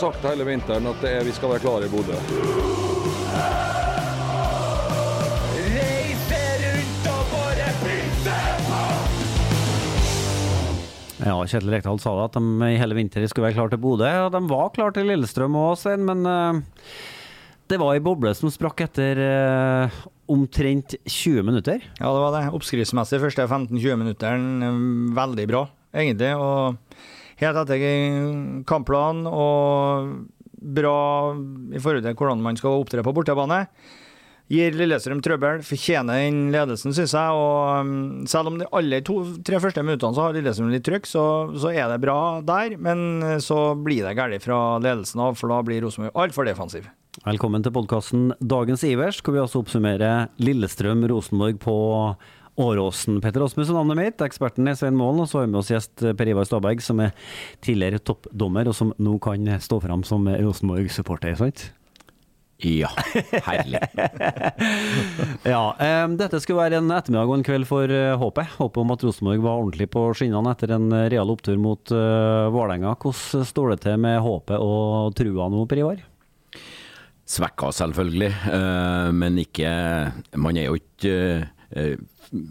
Sagt hele vinteren at det er, vi skal være klare i Bodø. Ja, Kjetil Rekdal sa det at de i hele vinter skulle være klare til Bodø. Og de var klare til Lillestrøm òg, Svein, men uh, det var ei boble som sprakk etter uh, omtrent 20 minutter. Ja, det var det. Oppskriftsmessig første 15-20 minutter. veldig bra, egentlig. Og helt etter kampplan og bra i forhold til hvordan man skal opptre på bortebane. Gir Lillestrøm trøbbel, fortjener den ledelsen, syns jeg. Og um, selv om de alle to, tre første minuttene så har Lillestrøm litt trykk, så, så, er det bra der. Men uh, så blir det galt fra ledelsen av, for da blir Rosenborg altfor defensiv. Velkommen til podkasten Dagens Ivers, hvor vi også oppsummerer Lillestrøm-Rosenborg på Åråsen. Petter Åsmund er navnet mitt, eksperten er Svein Målen, og så har vi med oss gjest Per Ivar Staberg, som er tidligere toppdommer, og som nå kan stå fram som Rosenborg-supporter, sant? Ja, herlig. ja, um, dette skulle være en ettermiddag og en kveld for uh, håpet. Håpet om at Rosenborg var ordentlig på skinnene etter en real opptur mot uh, Vålerenga. Hvordan står det til med håpet og trua nå, Per Ivar? Svekka, selvfølgelig, uh, men ikke Man er jo ikke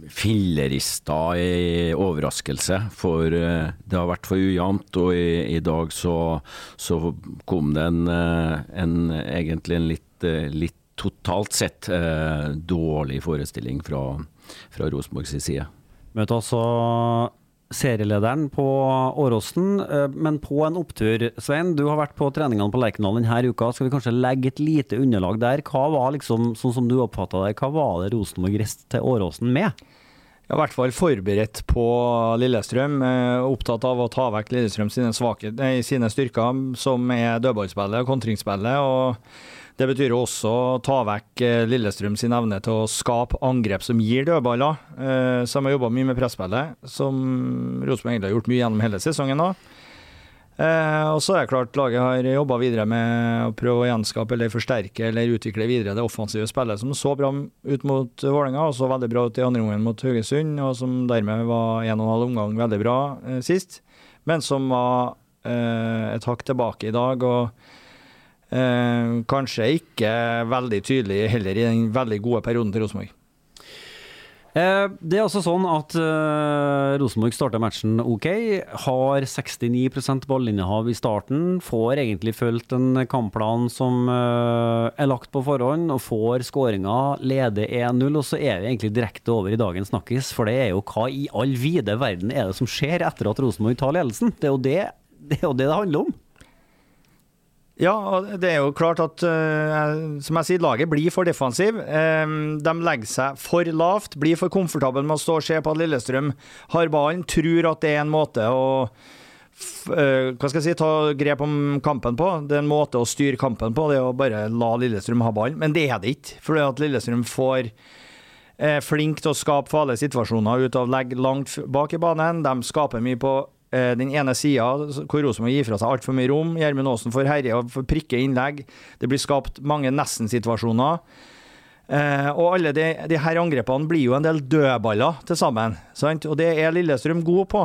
fillerista i overraskelse, for eh, det har vært for ujevnt. Og i, i dag så, så, kom det en, eh, en, egentlig en litt, eh, litt totalt sett eh, dårlig forestilling fra, fra Rosenborgs side. Møter altså serielederen på Åråsen, men på en opptur. Svein, du har vært på treningene på Lerkendal denne uka. Skal vi kanskje legge et lite underlag der? Hva var liksom, sånn som du oppfatta det, hva var det Rosenborg reiste til Åråsen med? i hvert fall forberedt på Lillestrøm. Eh, opptatt av å ta vekk Lillestrøm sine, svake, sine styrker, som er dødballspillet og kontringsspillet. og Det betyr også å ta vekk eh, Lillestrøm sin evne til å skape angrep som gir dødballer. Så de har jobba mye med presspillet, som Rosenborg egentlig har gjort mye gjennom hele sesongen. også. Eh, og så er det klart laget har jobba videre med å prøve å gjenskape eller forsterke eller utvikle videre det offensive spillet som så bra ut mot Vålerenga og så veldig bra ut i andre omgang mot Haugesund, og som dermed var en og en halv omgang veldig bra eh, sist, men som var eh, et hakk tilbake i dag. og eh, kanskje ikke veldig tydelig heller i den veldig gode perioden til Rosenborg. Eh, det er altså sånn at uh, Rosenborg starter matchen ok. Har 69% ballinnehav i starten. Får egentlig fulgt en kampplan som uh, er lagt på forhånd, og får skåringa. Leder 1-0, og så er vi egentlig direkte over i dagens snakkis. For det er jo hva i all vide verden er det som skjer etter at Rosenborg tar ledelsen? Det er jo det det, er jo det, det handler om. Ja, det er jo klart at uh, som jeg sier, laget blir for defensiv. De legger seg for lavt, blir for komfortable med å stå og se på at Lillestrøm har ballen. Tror at det er en måte å uh, hva skal jeg si, ta grep om kampen på. Det er en måte å styre kampen på, det er å bare la Lillestrøm ha ballen. Men det er det ikke. Fordi at Lillestrøm får er flink til å skape farlige situasjoner ut av å legge langt bak i banen. De skaper mye på Eh, den ene sida hvor Rosenborg gir fra seg altfor mye rom. Gjermund Aasen får herje og får prikke innlegg. Det blir skapt mange nesten-situasjoner. Eh, og alle de, de, her angrepene blir jo en del dødballer til sammen. Sant? Og det er Lillestrøm god på.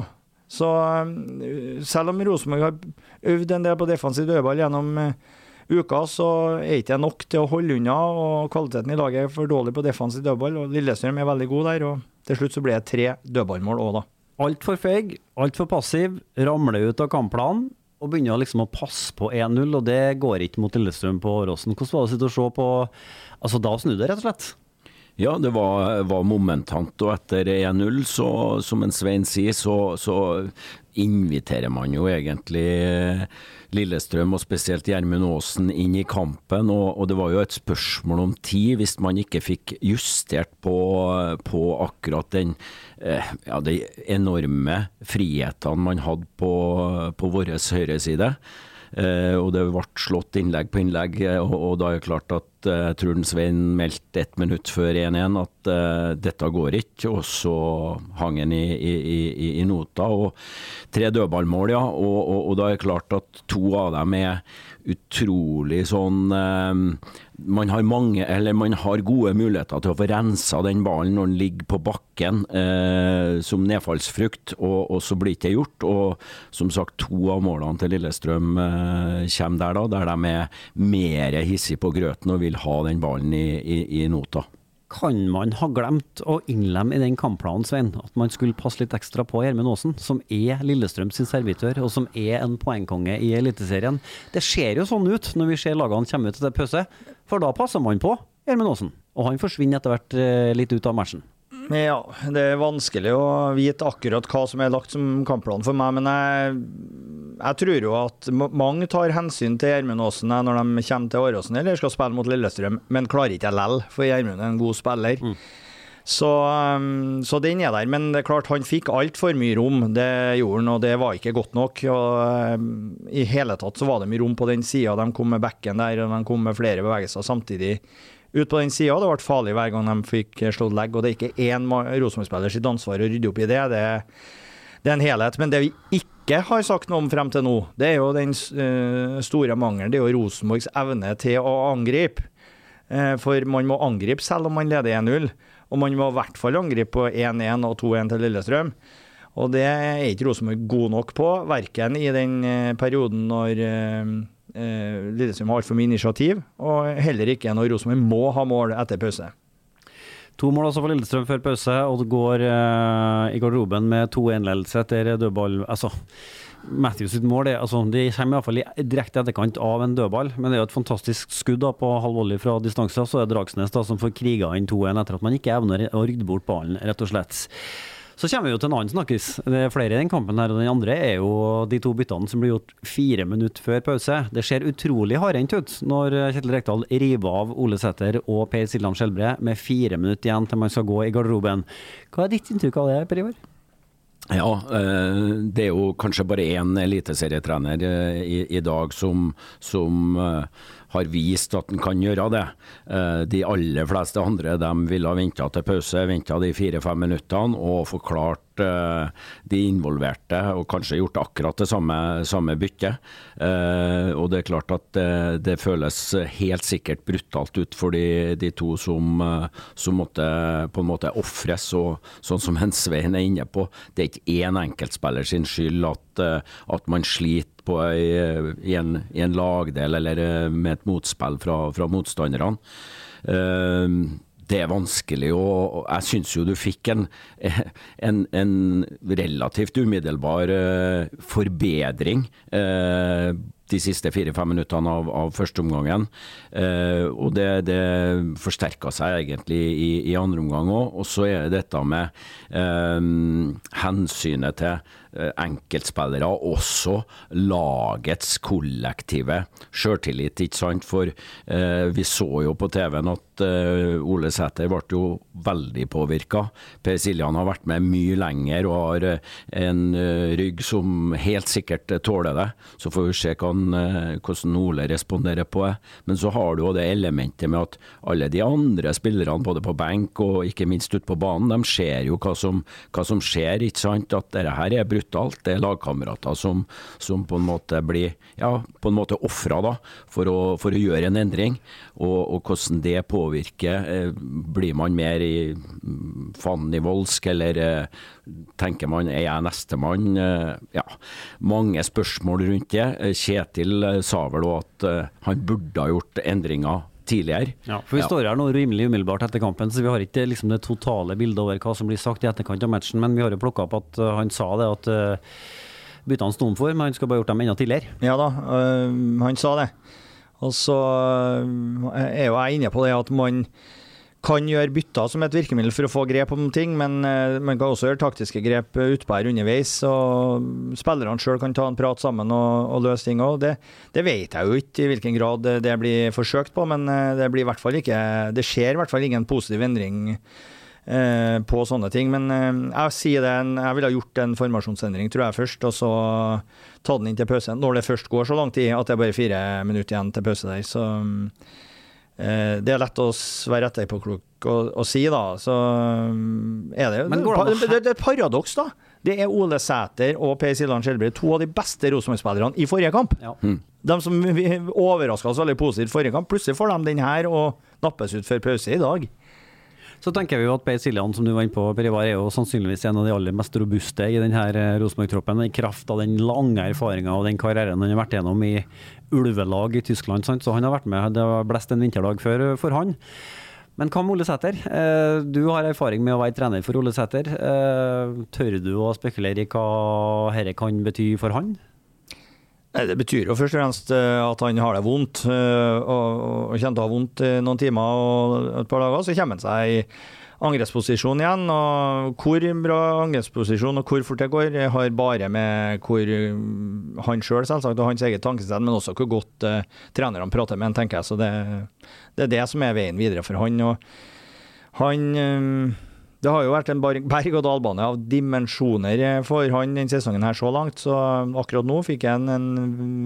Så uh, selv om Rosenborg har øvd en del på defensiv dødball gjennom uh, uka, så er ikke det nok til å holde unna. Og kvaliteten i laget er for dårlig på defensiv dødball. Og Lillestrøm er veldig god der. Og til slutt så blir det tre dødballmål òg, da altfor feig, altfor passiv, ramler ut av kampplanen og begynner liksom å passe på 1-0, og det går ikke mot Lillestrøm på Åråsen. Hvordan var det å sitte og se på Altså, da snudde det, rett og slett? Ja, det var, var momentant. Og etter 1-0, så som en Svein sier, så, så inviterer man jo egentlig Lillestrøm og spesielt Gjermund Aasen inn i kampen. Og, og, det var jo et spørsmål om tid hvis man ikke fikk justert på, på akkurat den eh, ja, de enorme frihetene man hadde på, på vår høyreside. Eh, og det ble slått innlegg på innlegg, og, og da er det klart at eh, Svein meldte ett minutt før 1-1 at uh, dette går ikke, og så hang han i, i, i, i, nota. og Tre dødballmål, ja. Og, og, og, da er det klart at to av dem er utrolig sånn uh, man har mange, eller man har gode muligheter til å få rensa den ballen når den ligger på bakken eh, som nedfallsfrukt, og, og, så blir det ikke gjort. Og som sagt, to av målene til Lillestrøm eh, kommer der, da, der de er mer hissige på grøten og vil ha den ballen i, i, i nota. Kan man ha glemt å innlemme i den kampplanen, Svein, at man skulle passe litt ekstra på Gjermund Aasen, som er Lillestrøm sin servitør, og som er en poengkonge i Eliteserien? Det ser jo sånn ut når vi ser lagene komme ut etter pause, for da passer man på Gjermund Aasen. Og han forsvinner etter hvert eh, litt ut av matchen. Ja, det er vanskelig å vite akkurat hva som er lagt som kampplan for meg, men jeg, jeg tror jo at mange tar hensyn til Gjermund Aasen når de kommer til Åråsen eller skal spille mot Lillestrøm, men klarer ikke lell, for Gjermund er en god spiller. Mm. Så, um, så, den er der. Men det er klart han fikk altfor mye rom. Det gjorde han, og det var ikke godt nok. Og um, I hele tatt så var det mye rom på den sida. De kom med bekken der, og de kom med flere bevegelser samtidig ut på den sida. Det ble farlig hver gang de fikk slått legg. Og det er ikke én Rosenborg-spiller sitt ansvar å rydde opp i det. Det det er en helhet. Men det vi ikke har sagt noe om frem til nå, det er jo den uh, store mangelen. Det er jo Rosenborgs evne til å angripe. Uh, for man må angripe selv om man leder 1-0. Og man må i hvert fall angripe på 1-1 og 2-1 til Lillestrøm. Og det er ikke Rosenborg god nok på, verken i den uh, perioden når eh, Lillestrøm har altfor mye initiativ, og heller ikke når Rosenborg må ha mål etter pause. To mål også for Lillestrøm før pause, og det går eh, i garderoben med 2-1-ledelse etter dødball. Altså, Matthews sitt mål det, altså, det kommer iallfall direkte etterkant av en dødball, men det er jo et fantastisk skudd da, på halv volley fra distanse. Så er det Dragsnes da, som får kriga inn 2-1 etter at man ikke evner å rydde bort ballen, rett og slett. Så kommer vi jo til en annen snakkis. Det er flere i den kampen her, og den andre er jo de to byttene som blir gjort fire minutter før pause. Det ser utrolig hardhendt ut når Kjetil Rekdal river av Ole Sæter og Per Siljan Skjelbre med fire minutter igjen til man skal gå i garderoben. Hva er ditt inntrykk av det, Per Ivar? Ja, eh, det er jo kanskje bare én eliteserietrener eh, i, i dag som, som eh, har vist at han kan gjøre det. Eh, de aller fleste andre de ville ha venta til pause, venta de fire-fem minuttene og forklart eh, de involverte, og kanskje gjort akkurat det samme, samme byttet. Eh, og det er klart at det, det føles helt sikkert brutalt ut for de, de to som, som, måtte på en måte ofres, og sånn som Svein er inne på, det er ikke én enkeltspiller sin skyld at, at man sliter på i, i, en, i, en, lagdel eller eh, med et motspill fra, fra motstanderne. Uh, det er vanskelig, og jeg syns jo du fikk en, en, en relativt umiddelbar uh, forbedring de siste fire-fem minuttene av, av førsteomgangen. Og det, det forsterka seg egentlig i, i andre omgang òg. Og så er det dette med hensynet til Eh, enkeltspillere, også lagets kollektive sjøltillit, ikke sant. For eh, vi så jo på TV-en at eh, Ole Sæter ble jo veldig påvirka. Per Siljan har vært med mye lenger og har eh, en eh, rygg som helt sikkert tåler det. Så får vi se hvordan, uh, hvordan Ole responderer på det. Men så har du jo det elementet med at alle de andre spillerne, både på benk og ikke minst ute på banen, de ser jo hva som, hva som skjer. ikke sant, At dette her er brutt brutalt. Det er lagkamerater som, som, på en måte blir ja, på en måte ofra for, for, å gjøre en endring. Og, og hvordan det påvirker. Eh, blir man mer i mm, fanden i voldsk, eller eh, tenker man er jeg nestemann? Eh, ja, mange spørsmål rundt det. Kjetil sa vel òg at han burde ha gjort endringer tidligere. Ja, for Vi ja. står her nå rimelig umiddelbart etter kampen, så vi har ikke liksom det totale bildet over hva som blir sagt i etterkant av matchen. Men vi har jo plukka opp at uh, han sa det, at uh, byttene sto for, men han skulle bare gjort dem enda tidligere. Ja da, uh, han sa det. Og så er jo jeg inne på det at man kan gjøre bytter som et virkemiddel for å få grep om ting, men eh, man kan også gjøre taktiske grep utpå her underveis. og Spillerne sjøl kan ta en prat sammen og, og løse ting òg. Det, det, vet jeg jo ikke i hvilken grad det, blir forsøkt på, men eh, det blir i hvert fall ikke Det skjer i hvert fall ingen positiv endring eh, på sånne ting. Men eh, jeg sier det, jeg ville gjort en formasjonsendring, tror jeg, først, og så ta den inn til pause. Når det først går så lang tid at det er bare fire minutter igjen til pause der, så Eh, det er lett å være etterpåklok og, og si, da. Så mm, er det jo det, det, det, er et paradoks, da. Det er Ole Sæter og Per Siljan Skjelbred, to av de beste Rosenborg-spillerne i forrige kamp. Ja. Mm. De som overraska oss veldig positivt i forrige kamp. Plutselig får de den her og nappes ut før pause i dag. Så tenker vi jo at Per Siljan, som du var inne på, Per er jo sannsynligvis en av de aller mest robuste i denne eh, Rosenborg-troppen. I kraft av den lange erfaringa og den karrieren han har vært gjennom i ulvelag i Tyskland. Sant? Så han har vært med, det har blest en vinterdag før for han. Men hva med Ole Sæter? Eh, du har erfaring med å være trener for Ole Sæter. Eh, tør du å spekulere i hva dette kan bety for han? Det betyr jo først og fremst eh, at han har det vondt, eh, og, og kommer til å ha vondt i noen timer og et par dager. Så kommer han seg i angrepsposisjon igjen. og Hvor bra angrepsposisjon og hvor fort det går, har bare med hvor han sjøl selv, selvsagt, og hans eget tankesett, men også hvor godt uh, trenerne prater med han, tenker jeg. Så det, det, er det som er veien videre for han. og han uh, det har jo vært en berg-og-dal-bane av dimensjoner for han denne sesongen her så langt, så akkurat nå fikk han en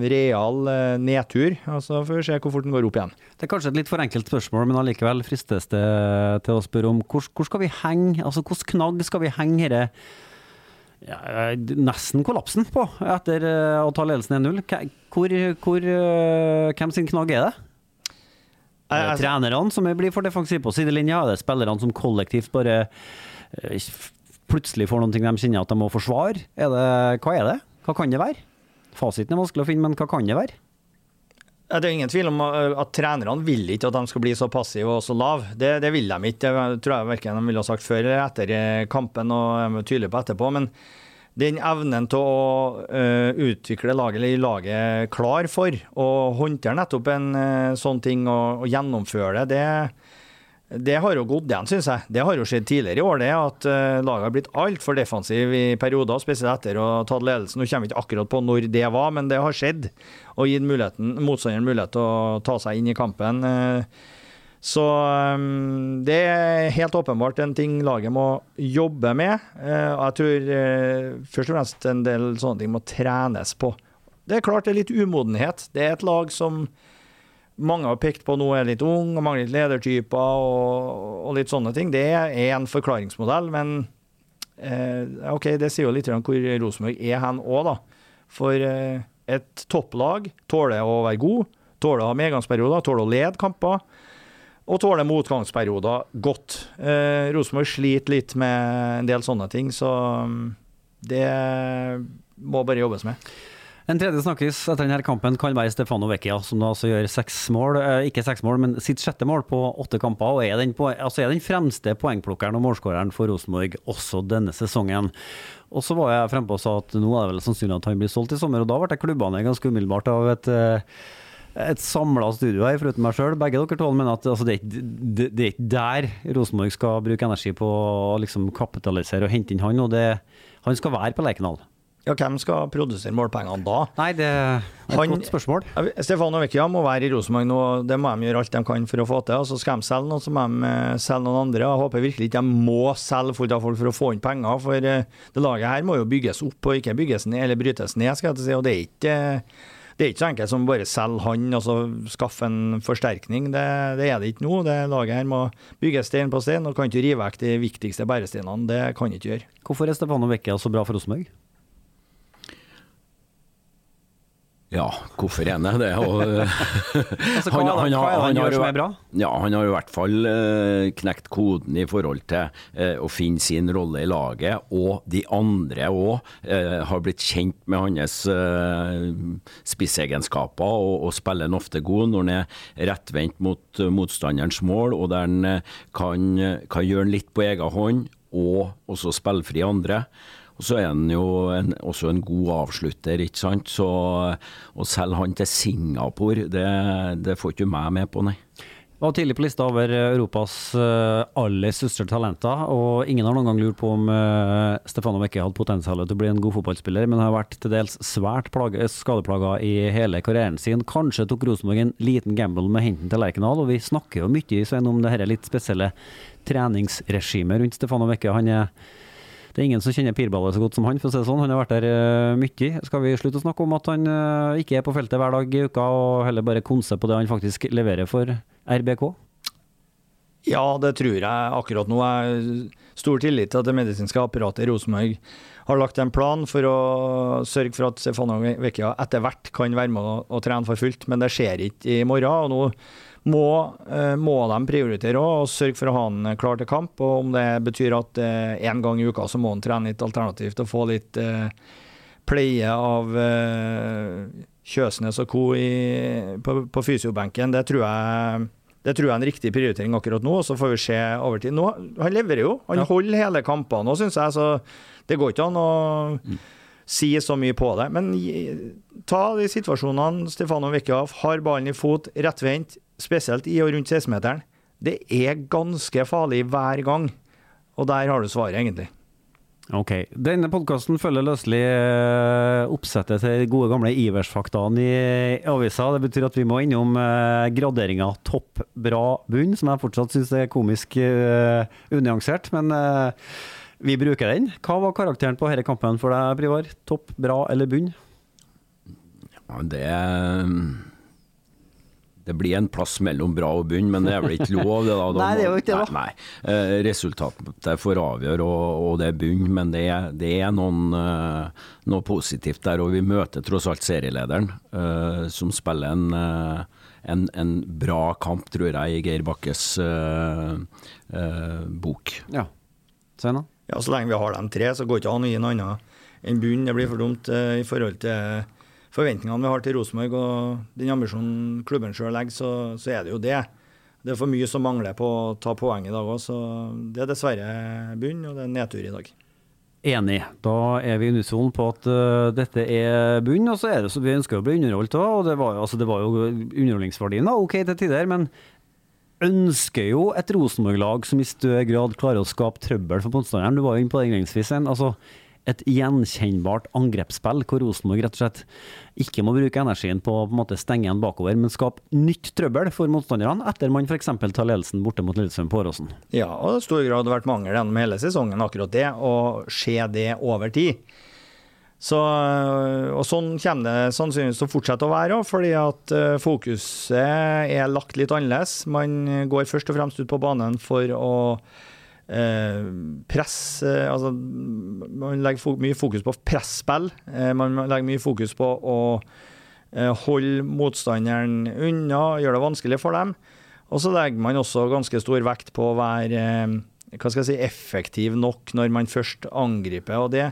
real nedtur. nedtur. Altså Får vi se hvor fort den går opp igjen. Det er kanskje et litt for enkelt spørsmål, men allikevel fristes det til å spørre om hvor, hvor skal vi henge, altså hvilken knagg skal vi henge dette ja, nesten kollapsen på etter eh, å ta ledelsen 1-0? Hvor, hvor, eh, hvem sin knagg er det? Er det trenerne som blir for defensive på sidelinja? Er det spillerne som kollektivt bare eh, plutselig får noen ting de kjenner at de må forsvare? Er det, hva er det? Hva kan det være? Fasiten er vanskelig å finne, men hva kan det være? Det er ingen tvil om at trenerne vil ikke at de skal bli så passive og så lave. Det, det, vil de ikke. Det tror jeg verken de ville ha sagt før eller etter kampen, og jeg er tydelig på etterpå. men den evnen til å uh, utvikle laget, eller laget klar for, og håndtere nettopp en uh, sånn ting og, og gjennomføre det, det, det har jo gått igjen, syns jeg. Det har jo skjedd tidligere i år, det at uh, laget har blitt altfor defensiv i perioder, spesielt etter å ha tatt ledelsen. Nå kommer vi ikke akkurat på når det var, men det har skjedd. Og gitt motstanderen mulighet til å ta seg inn i kampen. Uh, så um, det er helt åpenbart en ting laget må jobbe med. Uh, og jeg tror uh, først og fremst en del sånne ting må trenes på. Det er klart det er litt umodenhet. Det er et lag som mange har pekt på nå er litt ung og mangler litt ledertyper og, og, litt sånne ting. Det er en forklaringsmodell, men uh, OK, det sier jo litt om hvor Rosenborg er hen òg, da. For et topplag tåler å være god, tåler å ha medgangsperioder, tåler å lede kamper og tåler motgangsperioder godt. Eh, Rosenborg sliter litt med en del sånne ting, så mm, det må bare jobbes med. En tredje snakkes etter denne kampen kan være Stefano Vecchia, som da altså gjør seks mål, eh, ikke seks mål, men sitt sjette mål på åtte kamper, og er den, på, altså er den fremste poengplukkeren og målskåreren for Rosenborg også denne sesongen. Og så var jeg frempå og sa at nå er det vel sannsynlig at han blir solgt i sommer, og da ble klubbene ganske umiddelbart av et uh, et samla studio her, foruten meg sjøl. Begge dere to mener at altså, det, er, det, er ikke der Rosenborg skal bruke energi på å liksom, kapitalisere og hente inn han. og det, Han skal være på Lerkendal. Ja, hvem skal produsere målpengene da? Nei, det er et han, godt spørsmål. Stefan og Vecchia må være i Rosenborg nå, det må de gjøre alt de kan for å få til. Og så skal de selge noen, så må de eh, selge noen andre. Jeg håper virkelig ikke de må selge fullt av folk for å få inn penger, for eh, det laget her må jo bygges opp og ikke bygges ned eller brytes ned, skal jeg si. Og det er ikke det er ikke så enkelt som bare selge han og så skaffe en forsterkning. Det, det, er det ikke nå. Det laget her må bygge stein på stein, og kan ikke rive vekk de viktigste bæresteinene. Det kan ikke gjøre. Hvorfor er Stefano Vecchia så bra for Rosenborg? Ja, hvorfor er det? Og, altså, hva, han, han, han, han, gjør som er bra? Ja, han har i hvert fall uh, knekt koden i forhold til uh, å finne sin rolle i laget, og de andre òg eh, har blitt kjent med hans spissegenskaper, og, og spiller han ofte god når han er rettvendt mot motstanderens mål, og der han kan, kan gjøre han litt på egen hånd, og også spillfri andre. Og så er han jo en, også en god avslutter, ikke sant. Så å selge han til Singapore, det, det får ikke meg med på, nei. Var tidlig på lista over Europas eh, aller største talenter, og ingen har noen gang lurt på om uh, Stefano Mekke hadde potensial til å bli en god fotballspiller, men har vært til dels svært skadeplaga i hele karrieren sin. Kanskje tok Rosenborg en liten gamble med henten til Lerkendal, og vi snakker jo mye Sven, om det her litt spesielle treningsregimet rundt Stefano Mekke Han er det er ingen som kjenner pirballet så godt som han, for å si det sånn. Han har vært der uh, mye. Skal vi slutte å snakke om at han uh, ikke er på feltet hver dag i uka, og heller bare konse på det han faktisk leverer for RBK? Ja, det tror jeg akkurat nå. Har stor tillit til at det medisinske apparatet i Rosenborg har lagt en plan for å sørge for at Stefano Vecchia etter hvert kan være med og, å trene for fullt, men det skjer ikke i morgen. og nå må, eh, må de prioritere og sørge for å ha han klar til kamp. og Om det betyr at én eh, gang i uka så må han trene litt alternativt og få litt eh, pleie av eh, Kjøsnes og co. På, på fysiobenken, det tror jeg det tror jeg er en riktig prioritering akkurat nå, og så får vi se over tid. Nå, han leverer jo, han ja. holder hele kampene nå, syns jeg. Så det går ikke an å mm. si så mye på det. Men ta de situasjonene Stefano Wickhoff har ballen i fot, rettvendt, spesielt i og rundt 16-meteren, det er ganske farlig hver gang. Og der har du svaret, egentlig. Ok. Denne podkasten følger løselig eh, oppsettet til de gode gamle Ivers-faktaene i avisa. Det betyr at vi må innom eh, graderinga topp, bra, bunn, som jeg fortsatt syns er komisk uh, unyansert. Men uh, vi bruker den. Hva var karakteren på denne kampen for deg, Privar? Topp, bra eller bunn? Ja, det er det blir en plass mellom bra og bunn, men det er vel ikke lov? Det, da. Da nei, det er jo ikke det. Nei, nei. Eh, resultatet får avgjøre, og, og, det er bunn, men det, det er noen, uh, noe positivt der. Og vi møter tross alt serielederen, uh, som spiller en, uh, en, en, bra kamp, tror jeg, i Geir Bakkes bok. Ja. Svein. Ja, så lenge vi har de tre, så går det ikke an å gi noe annet enn bunn. Det blir for dumt i forhold til forventningene vi har til Rosenborg og den ambisjonen klubben sjøl legger, så, så, er det jo det. Det er for mye som mangler på å ta poeng i dag òg, så det er dessverre bunn, og det er nedtur i dag. Enig. Da er vi unison på at uh, dette er bunn, og så er det så vi ønsker å bli underholdt òg. Og det var, altså, det var jo underholdningsverdien da, OK til tider, men ønsker jo et Rosenborg-lag som i større grad klarer å skape trøbbel for motstanderen. Du var jo inne på det innledningsvis. Altså, et gjenkjennbart angrepsspill, hvor Rosenborg rett og slett ikke må bruke energien på å på en måte stenge en bakover, men skape nytt trøbbel for motstanderne, etter man f.eks. tar ledelsen borte mot Lillestrøm på Åråsen. Ja, og det har i stor grad vært mangel gjennom hele sesongen, akkurat det, å se det over tid. Så, og Sånn kommer det sannsynligvis til å fortsette å være, fordi at eh, fokuset er lagt litt annerledes. Man går først og fremst ut på banen for å press eh, altså, Man legger mye fokus på presspill. Eh, man legger mye fokus på å holde motstanderen unna, gjøre det vanskelig for dem. Og så legger man også ganske stor vekt på å være hva skal jeg si, effektiv nok når man først angriper. og det,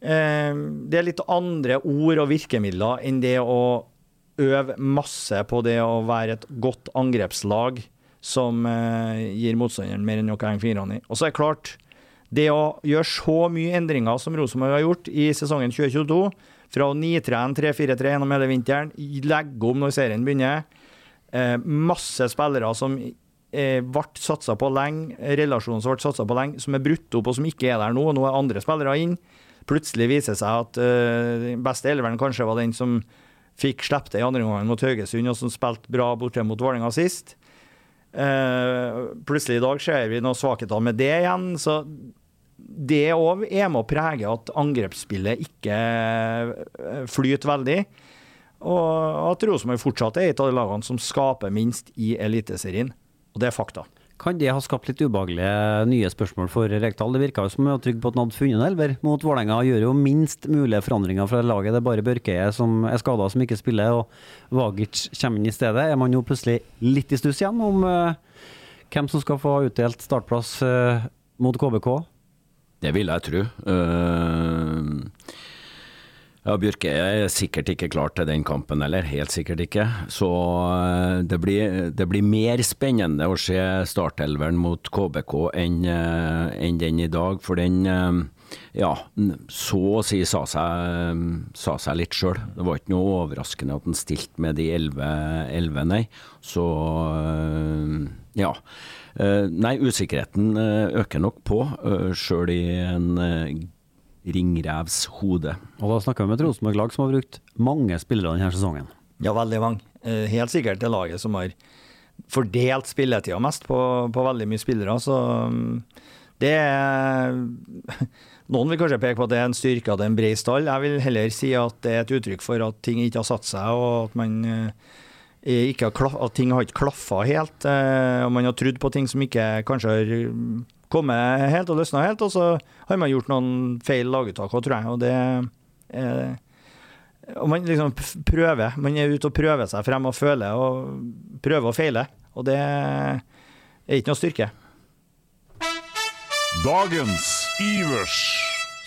det er litt andre ord og virkemidler enn det å øve masse på det å være et godt angrepslag som eh, gir motstanderen mer enn nok å henge i. Og så er det klart, det å gjøre så mye endringer som Rosenborg har gjort i sesongen 2022, fra å nitrene 3-4-3 gjennom hele vinteren, legge om når serien begynner, eh, masse spillere som eh, ble satsa på lenge, relasjoner som ble satsa på lenge, som er brutt opp og som ikke er der nå. Nå er andre spillere inn. Plutselig viser det seg at uh, beste elveren kanskje var den som fikk sluppet det i andre omgang mot Haugesund, og som spilte bra borte mot Vålerenga sist. Uh, plutselig i dag ser vi noen svakheter med det igjen. Så det òg er med å prege at angrepsspillet ikke eh, flyter veldig. Og at Rosenborg fortsatt er et av de lagene som skaper minst i Eliteserien. Og det er fakta. Kan det ha skapt litt ubehagelige nye spørsmål for Rekdal? Det virka som han var på at han hadde funnet en elver mot Vålerenga. Gjør jo minst mulige forandringer fra laget. Det er bare Børkeie som er skada, som ikke spiller, og Vagic kommer inn i stedet. Er man jo plutselig litt i stuss igjen om uh, hvem som skal få utdelt startplass uh, mot KBK? Det vil jeg tro. Uh, ja, Bjørke er sikkert ikke klar til den kampen heller, helt sikkert ikke. Så eh, det blir, det blir mer spennende å se startelveren mot KBK enn, eh, enn den i dag. For den, eh, ja, så å si sa seg, sa seg litt sjøl. Det var ikke noe overraskende at han stilte med de elleve, nei. Så ja. Nei, usikkerheten øker nok på, sjøl i en ringrevs hode. Og da snakker vi med et Rosenborg-lag som har brukt mange spillere denne sesongen. Ja, veldig mange. Helt sikkert det laget som har fordelt spilletida mest på, på, veldig mye spillere. Så mm, det er Noen vil kanskje peke på at det er en styrke at det er en bred stall. Jeg vil heller si at det er et uttrykk for at ting ikke har satt seg, og at man eh, ikke har at ting har ikke klaffa helt. Eh, og man har trodd på ting som ikke kanskje har kommet helt og løsna helt, og så har man gjort noen feil laguttak òg, tror jeg. Og det er og man liksom prøver. Man er ute og prøver seg frem og føler og prøver og feiler. Og det er ikke noe styrke. Dagens Ivers.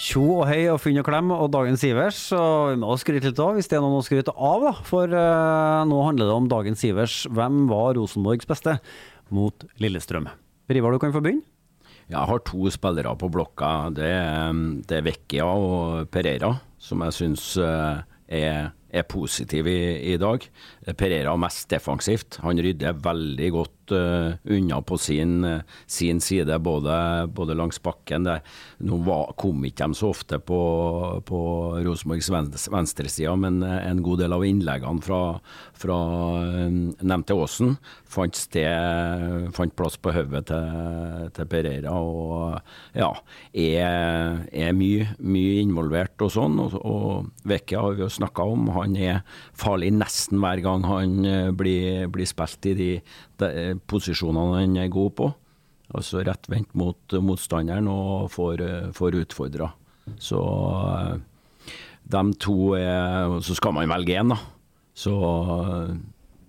Tjo og hei og finn og klem og dagens Ivers. Og vi må skryte litt av, hvis det er noen å skryte av, da. For uh, nå handler det om dagens Ivers. Hvem var Rosenborgs beste mot Lillestrøm? Rivar, du kan få begynne. Jeg har to spillere på blokka. Det det er Vecchia og Pereira, som jeg syns uh, er, er positiv i, i, dag. Pereira mest defensivt. Han rydder veldig godt uh, unna på sin, uh, sin side, både, både, langs bakken. Det, nå var, kom ikke de så ofte på, på Rosenborgs venstreside, men en god del av innleggene fra, fra nevnte Åsen fant, sted, fant plass på hodet til, til, Pereira. Og ja, er, er mye, mye, involvert og sånn. Og, og Vecchia har vi jo snakka om. Han er farlig nesten hver gang han eh, blir, blir spilt i de, posisjonene han er god på. Altså rettvendt mot motstanderen og får, får utfordra. Så eh, de to er Så skal man velge én, da. Så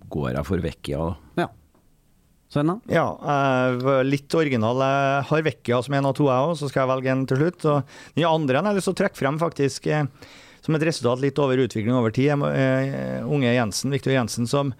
går jeg for Vecchia. Ja. Sånn da? Ja, litt original. Jeg har Vekkia som en av to, jeg òg, så skal jeg velge en til slutt. Og den andre jeg har lyst til å trekke frem, faktisk, eh, som et resultat litt over utvikling over tid, unge Jensen, Viktor Jensen, som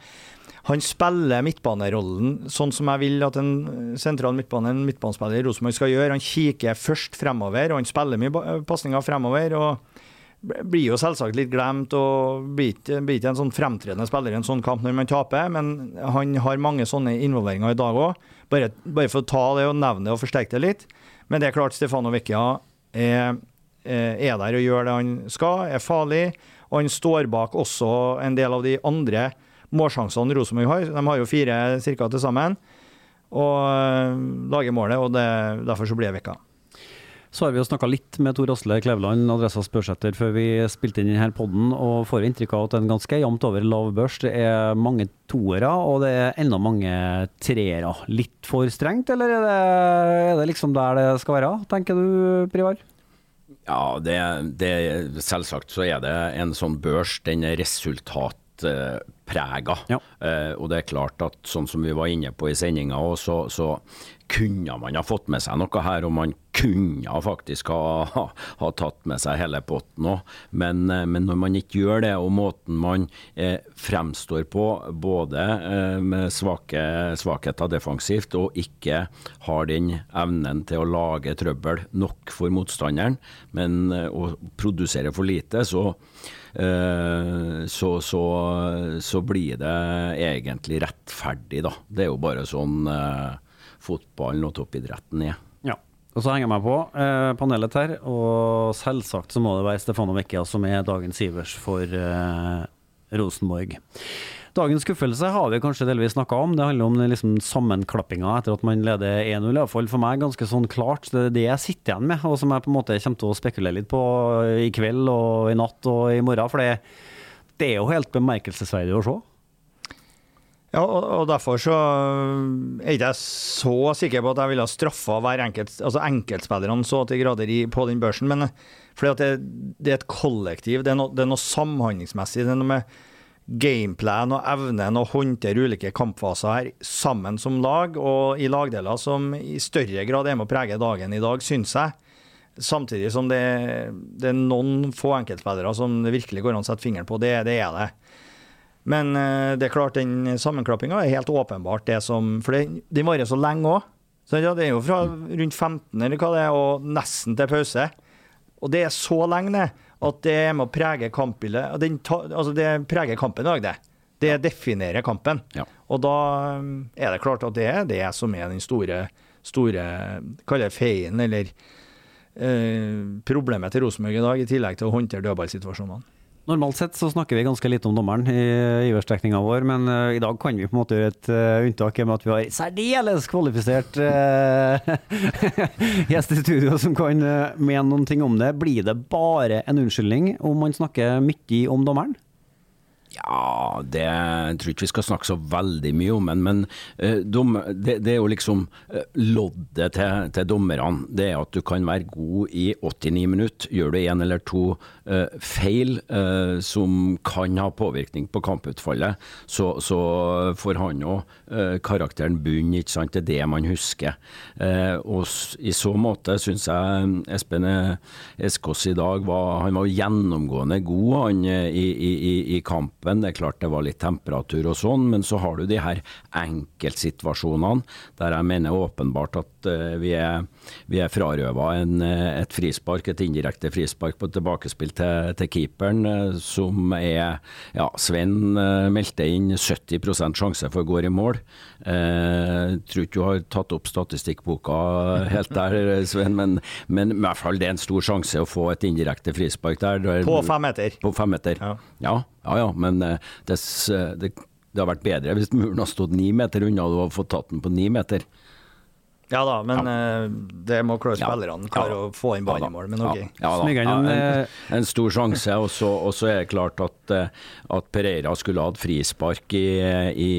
han spiller midtbanerollen sånn som jeg vil at en sentral midtbane, en midtbanespiller i Rosenborg skal gjøre. Han kikker først fremover, og han spiller mye pasninger fremover. og blir jo selvsagt litt glemt og blir ikke, en sånn fremtredende spiller i en sånn kamp når man taper, men han har mange sånne involveringer i dag òg. Bare, bare, for å ta det og nevne det og forsterke det litt. Men det er klart Stefano Vecchia er, er der og gjør det han skal, er farlig. Og han står bak også en del av de andre målsjansene Rosenborg har. De har jo fire ca. til sammen. Og eh, lager målet, og det, derfor så blir jeg vekka. Så har vi jo snakka litt med Tor Asle Kleveland, Adressa Spørsæter, før vi spilte inn denne podden, og får inntrykk av at det er en ganske jevnt over lav børs. Det er mange toere, og det er enda mange treere. Litt for strengt, eller er det, er det liksom der det skal være, tenker du, Privar? Ja, det, det, selvsagt så er det en sånn børs. Den er resultatprega. Ja. Uh, og det er klart at sånn som vi var inne på i sendinga, så, så kunne man ha fått med seg noe her, og man kunne faktisk ha, ha, tatt med seg hele potten òg. Men, eh, men, når man ikke gjør det, og måten man eh, fremstår på, både eh, med svake, svakheter defensivt og ikke har den evnen til å lage trøbbel nok for motstanderen, men eh, å produsere for lite, så eh, så, så, så, blir det egentlig rettferdig, da. Det er jo bare sånn eh, fotballen og toppidretten er. Ja. Og så henger jeg meg på eh, panelet her, og selvsagt så må det være Stefano Vecchia som er dagens Ivers for eh, Rosenborg. Dagens skuffelse har vi kanskje delvis snakka om. Det handler om liksom sammenklappinga etter at man leder 1-0. Iallfall for meg ganske sånn klart. Det er det jeg sitter igjen med, og som jeg på en måte kommer til å spekulere litt på i kveld og i natt og i morgen. For det, er jo helt bemerkelsesverdig å se. Ja, og derfor så er ikke jeg så sikker på at jeg ville ha straffa enkelt, altså enkeltspillerne så til grader i, på den børsen. Men fordi at det, det, er et kollektiv, det er, no, det er noe samhandlingsmessig. Det er noe med gameplan og evnen å håndtere ulike kampfaser her sammen som lag, og i lagdeler som i større grad er med å prege dagen i dag, syns jeg. Samtidig som det, det er noen få enkeltspillere som det virkelig går an å sette fingeren på. Det, det er det. Men eh, det er klart, den sammenklappinga er helt åpenbart det som For den varer så lenge òg. Ja, det er jo fra rundt 15 eller hva det er, og nesten til pause. Og det er så lenge, det, at det er med å prege kampbildet. Altså, det preger kampen i dag, det. Det definerer kampen. Ja. Og da um, er det klart at det er det som er den store, store Kall det feien, eller eh, problemet til Rosenborg i dag, i tillegg til å håndtere dødballsituasjonene. Normalt sett så snakker vi ganske lite om dommeren i iverstrekninga vår, men uh, i dag kan vi på en måte gjøre et uh, unntak med at vi har særdeles kvalifisert uh, gjest i studio som kan mene noen ting om det. Blir det bare en unnskyldning om man snakker mye om dommeren? Ja, det jeg tror ikke vi skal snakke så veldig mye om men, men eh, det, det er jo liksom eh, loddet til, til dommerne. Det er at du kan være god i 89 minutter. Gjør du én eller to eh, feil som kan ha påvirkning på kamputfallet, så, så får han eh, karakteren bunn, ikke sant. Det er det man husker. Og i så måte syns jeg Espen Eskås i dag var, han var gjennomgående god han, i, i, i, i kampen. Det er klart det var litt temperatur og sånn, men så har du de her enkeltsituasjonene der jeg mener åpenbart at eh, vi er, vi er frarøva en, eh, et frispark, et indirekte frispark på tilbakespill til, til keeperen, eh, som er Ja, Sven meldte inn 70% sjanse for å gå i mål. Jeg tror ikke du har tatt opp statistikkboka helt der, Sven, men, men i hvert fall det er en stor sjanse å få et indirekte frispark der. På fem meter. På fem meter. Ja. Ja, ja, ja men eh, det, det, det har vært bedre hvis muren har stått ni meter unna og du har fått tatt den på ni meter. Ja da, men eh, det må klare Ja. spillerne klare Ja. å få inn ballen i mål. Men OK. Ja, ja, da. Ja, en, eh, en stor sjanse. Og så, og så er det klart at, eh, at Pereira skulle hatt frispark i, i,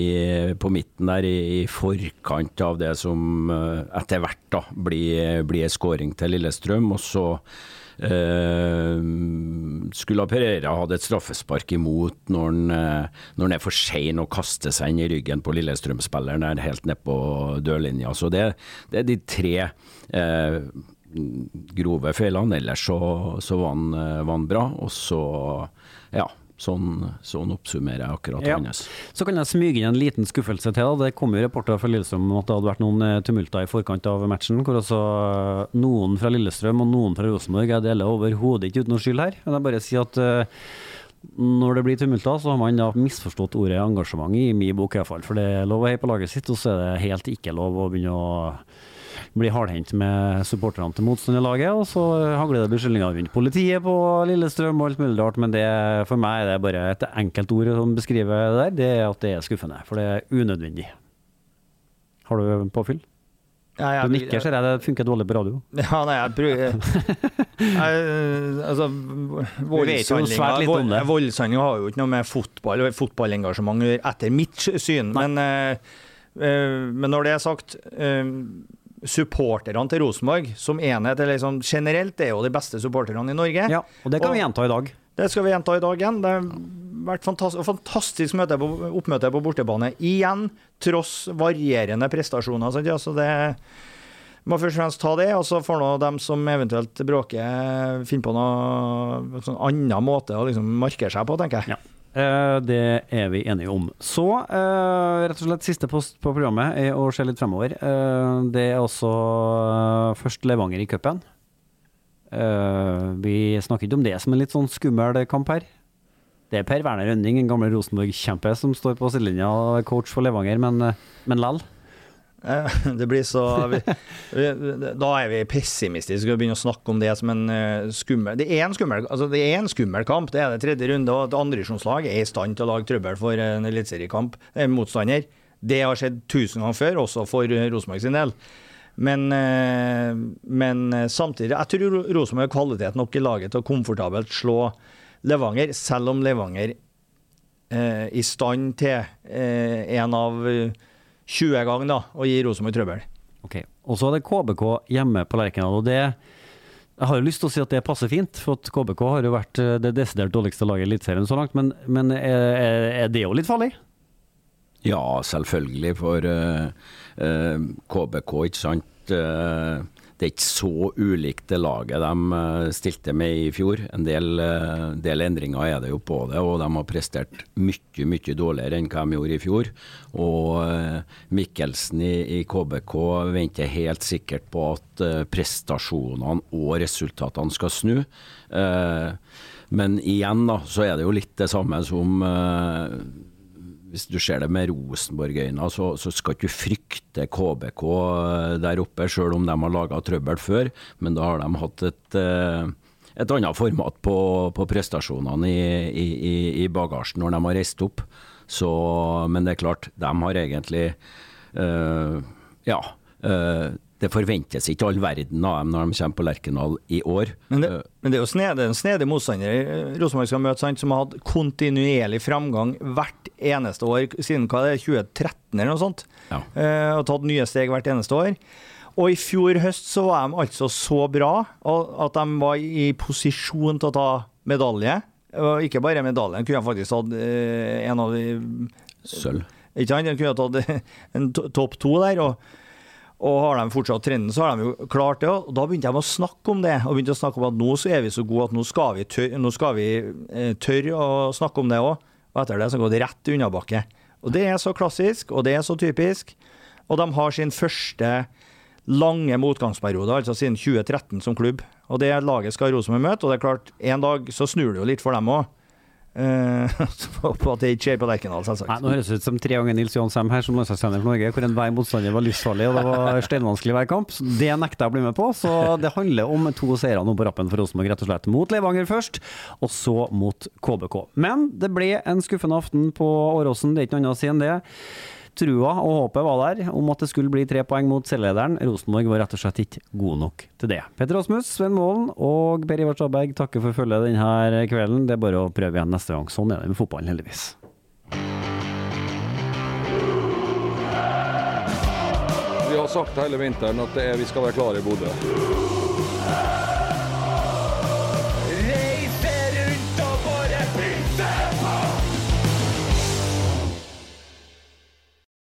på midten der i, i forkant av det som eh, etter hvert da blir, blir en skåring til Lillestrøm. Og så eh, skulle Pereira hatt et straffespark imot når han, eh, når han er for sein og kaster seg inn i ryggen på Lillestrøm-spilleren der helt ned på dørlinja. Så det, det er de tre eh, grove feilene. Ellers så, så var, han, eh, var han bra. Og så, ja. Sånn, sånn oppsummerer jeg akkurat Ja. hans. Så kan jeg smyge inn en liten skuffelse til. Det kom jo rapporter fra Lillestrøm om at det hadde vært noen eh, tumulter i forkant av matchen, hvor eh, noen fra Lillestrøm og noen fra Rosenborg Jeg deler overhodet ikke ut noe skyld her. Men jeg bare sier at eh, når det blir tumulter, så har man da misforstått ordet engasjement i min bok iallfall. For det er lov å heie på laget sitt, og så er det helt ikke lov å begynne å bli hardhendt med supporterne til motstanderlaget. Og så hagler det beskyldninger rundt politiet på Lillestrøm og alt mulig rart, men det, for meg er det bare et enkelt ord som beskriver det der, det er at det er skuffende. For det er unødvendig. Har du påfyll? Ja, Du nikker, ser jeg. Det funker dårlig på radio. Ja, nei, jeg prøver jeg, Altså, vet jo svært litt om det. Voldshandling har jo ikke noe med fotball og fotballengasjement å gjøre, etter mitt syn. Men, uh, uh, men når det er sagt eh, Supporterne til Rosenborg som enhet, eller liksom generelt, er jo de beste supporterne i Norge. Ja, og det kan vi gjenta i dag. Det skal vi gjenta i dag igjen. Det har vært fantastisk, fantastisk møte på, oppmøte på bortebane. Igjen, tross varierende prestasjoner. Sant? Altså det må først og fremst ta det, og så får nå dem som eventuelt bråker, finne på noe sånn annen måte å liksom markere seg på, tenker jeg. Ja. Eh, det er vi enige om. Så eh, rett og slett siste post på programmet er å se litt fremover. Eh, det er også først Levanger i cupen. Vi snakker ikke om det som en litt sånn skummel kamp her. Det er Per Werner Rønning, en gamle Rosenborg-kjempe, som står på sidelinja og coach for Levanger, men, men lell. Eh, Det blir så vi, Da er vi pessimistiske og begynner å snakke om det som en eh, skummel Det er en skummel, altså det er en skummel kamp. Det er det tredje runde, og et andredivisjonslag er i stand til å lage trøbbel for en eliteseriekamp, en motstander. Det har skjedd tusen ganger før, også for eh, Rosenborg sin del. Men, eh, men eh, samtidig Jeg tror Rosenborg har kvalitet nok i laget til å komfortabelt slå Levanger, selv om Levanger eh, i stand til eh, en av eh, 20 ganger da, og gi Rosenborg trøbbel. Ok, Og så er det KBK hjemme på Lerkendal. og det jeg har jo lyst til å si at det passer fint, for at KBK har jo vært eh, det desidert dårligste laget i Eliteserien så langt. Men, men er, er det jo litt farlig? Ja, selvfølgelig, for uh, uh, KBK, ikke sant. Eh, det er ikke så ulikt det laget de eh, stilte med i fjor. En del, eh, del, endringer er det jo på det, og de har prestert mye mye dårligere enn hva de gjorde i fjor. Og eh, Mikkelsen i, i KBK venter helt sikkert på at prestasjonene og resultatene skal snu. Men igjen da, så er det jo litt det samme som hvis du ser det med Rosenborg-øyne, så, så, skal du frykte KBK eh, der oppe, selv om de har laga trøbbel før. Men da har de hatt et, eh, et annet format på, på prestasjonene i, i, i, bagasjen når de har reist opp. Så, men det er klart, de har egentlig øh, Ja. Øh, det forventes ikke all verden av dem når de kommer på Lerkendal i år. Men det, men det er jo snedig, en snedig motstander eh, Rosenborg skal møte, sant, som har hatt kontinuerlig framgang hvert eneste år siden hva det er, 2013 eller noe sånt. Ja. Eh, og tatt nye steg hvert eneste år. Og i fjor høst så var de altså så bra at de var i posisjon til å ta medalje. Og ikke bare medaljen, kunne faktisk tatt uh, en av de Sølv. Ikke sant? De kunne tatt en topp to der. og og har de fortsatt trenden, så har de jo klart det. Og da begynte de å snakke om det. Og begynte å snakke om at nå så er vi så gode at nå skal vi, skal eh, tørre å snakke om det òg. Og etter det så går det rett unnabakke. Og det er så klassisk, og det er så typisk. Og de har sin første lange motgangsperiode, altså siden 2013 som klubb. Og det laget skal Rosenborg møte, og det er klart, en dag så snur det jo litt for dem òg. Uh, på at det ikke skjer på Lerkendal, selvsagt. Nei, nå høres det ut som tre ganger Nils Johan Sem her som landslagstrener for Norge, hvor enhver motstander var livsfarlig og det var steinvanskelig hver kamp. Så det nekter jeg å bli med på. Så det handler om to seire nå på rappen for Rosenborg, rett og slett. Mot Levanger først, og så mot KBK. Men det ble en skuffende aften på Åråsen, det er ikke noe annet å si enn det trua og håpet var der om at det skulle bli tre poeng mot selvlederen. Rosenborg var rett og slett ikke god nok til det. Petter Rasmus, Sven Målen og Per Ivar Staberg takker for følget denne kvelden. Det er bare å prøve igjen neste gang. Sånn er det med fotballen, heldigvis. Vi har sagt hele vinteren at vi skal være klare i Bodø.